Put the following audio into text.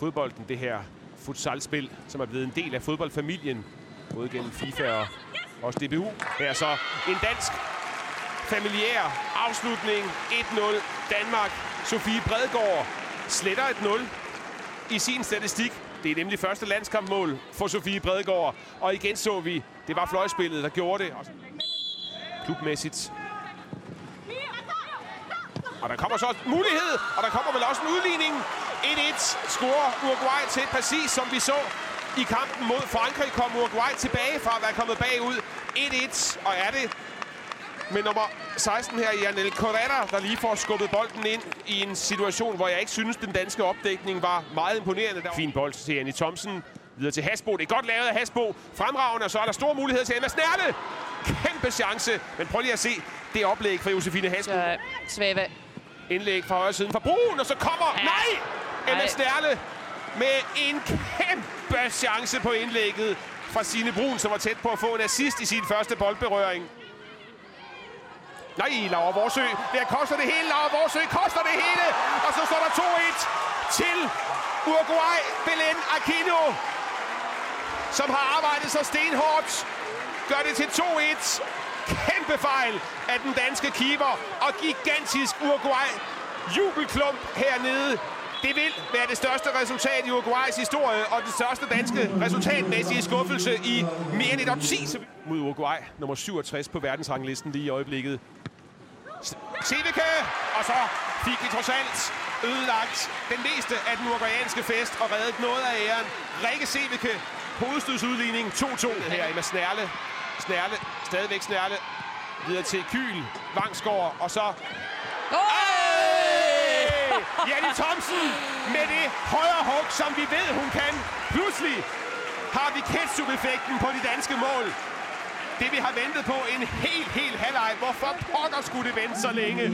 fodbolden, det her futsalspil, som er blevet en del af fodboldfamilien, både gennem FIFA og også DBU. Her så en dansk familiær afslutning. 1-0 Danmark. Sofie Bredgaard sletter et 0 i sin statistik. Det er nemlig første landskampmål for Sofie Bredgaard. Og igen så vi, det var fløjspillet, der gjorde det. Klubmæssigt. Og der kommer så også mulighed, og der kommer vel også en udligning. 1-1 scorer Uruguay til, præcis som vi så i kampen mod Frankrig. Kom Uruguay tilbage fra at være kommet bagud. 1-1, og er det med nummer 16 her, Janel Correa, der lige får skubbet bolden ind i en situation, hvor jeg ikke synes, den danske opdækning var meget imponerende. Der fin bold til Annie Thomsen. Videre til Hasbo. Det er godt lavet af Hasbo. Fremragende, og så er der stor mulighed til Emma Snærle. Kæmpe chance. Men prøv lige at se det oplæg fra Josefine Hasbo. Så Svave. Indlæg fra højre siden fra Brun, og så kommer... Ja. Nej! Emma Ej. Snærle med en kæmpe chance på indlægget fra Sine Brun, som var tæt på at få en assist i sin første boldberøring. Nej, Laura Vorsø. Det koster det hele. Laura Vorsø koster det hele. Og så står der 2-1 til Uruguay. Belen Aquino, som har arbejdet så stenhårdt, gør det til 2-1. Kæmpe fejl af den danske keeper. Og gigantisk Uruguay jubelklump hernede. Det vil være det største resultat i Uruguays historie, og det største danske resultatmæssige skuffelse i mere end et årti. Mod Uruguay, nummer 67 på verdensranglisten lige i øjeblikket. Sevike, og så fik vi trods alt ødelagt den meste af den uruguayanske fest og reddet noget af æren. Rikke Sevike, hovedstødsudligning 2-2 her i Snærle. Snærle, stadigvæk Snærle, videre til Kyl, Vangsgaard, og så Hey! Janne Thomsen med det højre hug, som vi ved, hun kan. Pludselig har vi ketchup-effekten på de danske mål. Det vi har ventet på en helt, helt halvleg. Hvorfor pokker skulle det vente så længe?